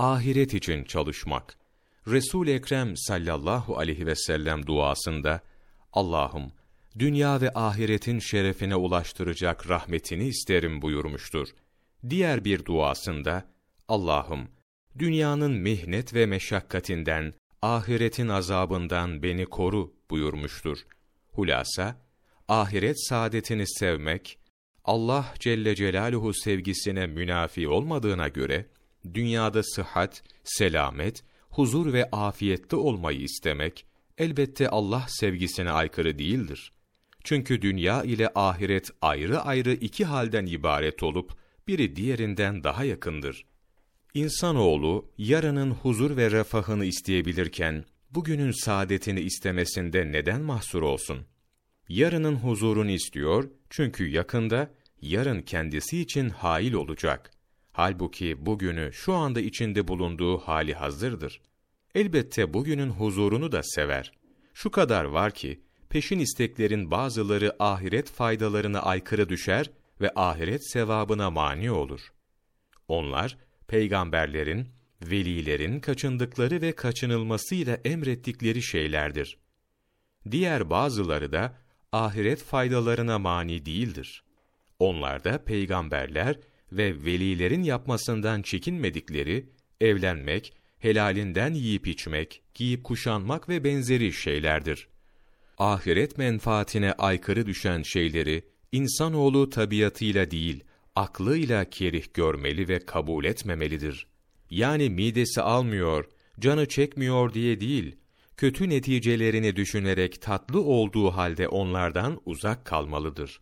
ahiret için çalışmak. Resul Ekrem sallallahu aleyhi ve sellem duasında Allah'ım dünya ve ahiretin şerefine ulaştıracak rahmetini isterim buyurmuştur. Diğer bir duasında Allah'ım dünyanın mihnet ve meşakkatinden, ahiretin azabından beni koru buyurmuştur. Hulasa ahiret saadetini sevmek Allah Celle Celaluhu sevgisine münafi olmadığına göre dünyada sıhhat, selamet, huzur ve afiyette olmayı istemek elbette Allah sevgisine aykırı değildir. Çünkü dünya ile ahiret ayrı ayrı iki halden ibaret olup biri diğerinden daha yakındır. İnsanoğlu yarının huzur ve refahını isteyebilirken bugünün saadetini istemesinde neden mahsur olsun? Yarının huzurunu istiyor çünkü yakında yarın kendisi için hail olacak. Halbuki bugünü şu anda içinde bulunduğu hali hazırdır. Elbette bugünün huzurunu da sever. Şu kadar var ki, peşin isteklerin bazıları ahiret faydalarına aykırı düşer ve ahiret sevabına mani olur. Onlar, peygamberlerin, velilerin kaçındıkları ve kaçınılmasıyla emrettikleri şeylerdir. Diğer bazıları da ahiret faydalarına mani değildir. Onlar da peygamberler ve velilerin yapmasından çekinmedikleri, evlenmek, helalinden yiyip içmek, giyip kuşanmak ve benzeri şeylerdir. Ahiret menfaatine aykırı düşen şeyleri, insanoğlu tabiatıyla değil, aklıyla kerih görmeli ve kabul etmemelidir. Yani midesi almıyor, canı çekmiyor diye değil, kötü neticelerini düşünerek tatlı olduğu halde onlardan uzak kalmalıdır.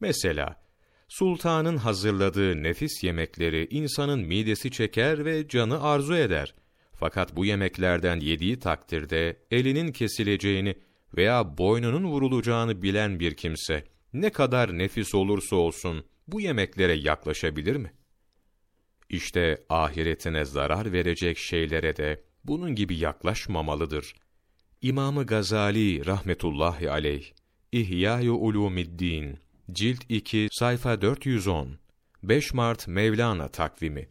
Mesela, sultanın hazırladığı nefis yemekleri insanın midesi çeker ve canı arzu eder. Fakat bu yemeklerden yediği takdirde elinin kesileceğini veya boynunun vurulacağını bilen bir kimse, ne kadar nefis olursa olsun bu yemeklere yaklaşabilir mi? İşte ahiretine zarar verecek şeylere de bunun gibi yaklaşmamalıdır. İmamı Gazali rahmetullahi aleyh, İhya-i Ulumiddin, Cilt 2, sayfa 410, 5 Mart Mevlana takvimi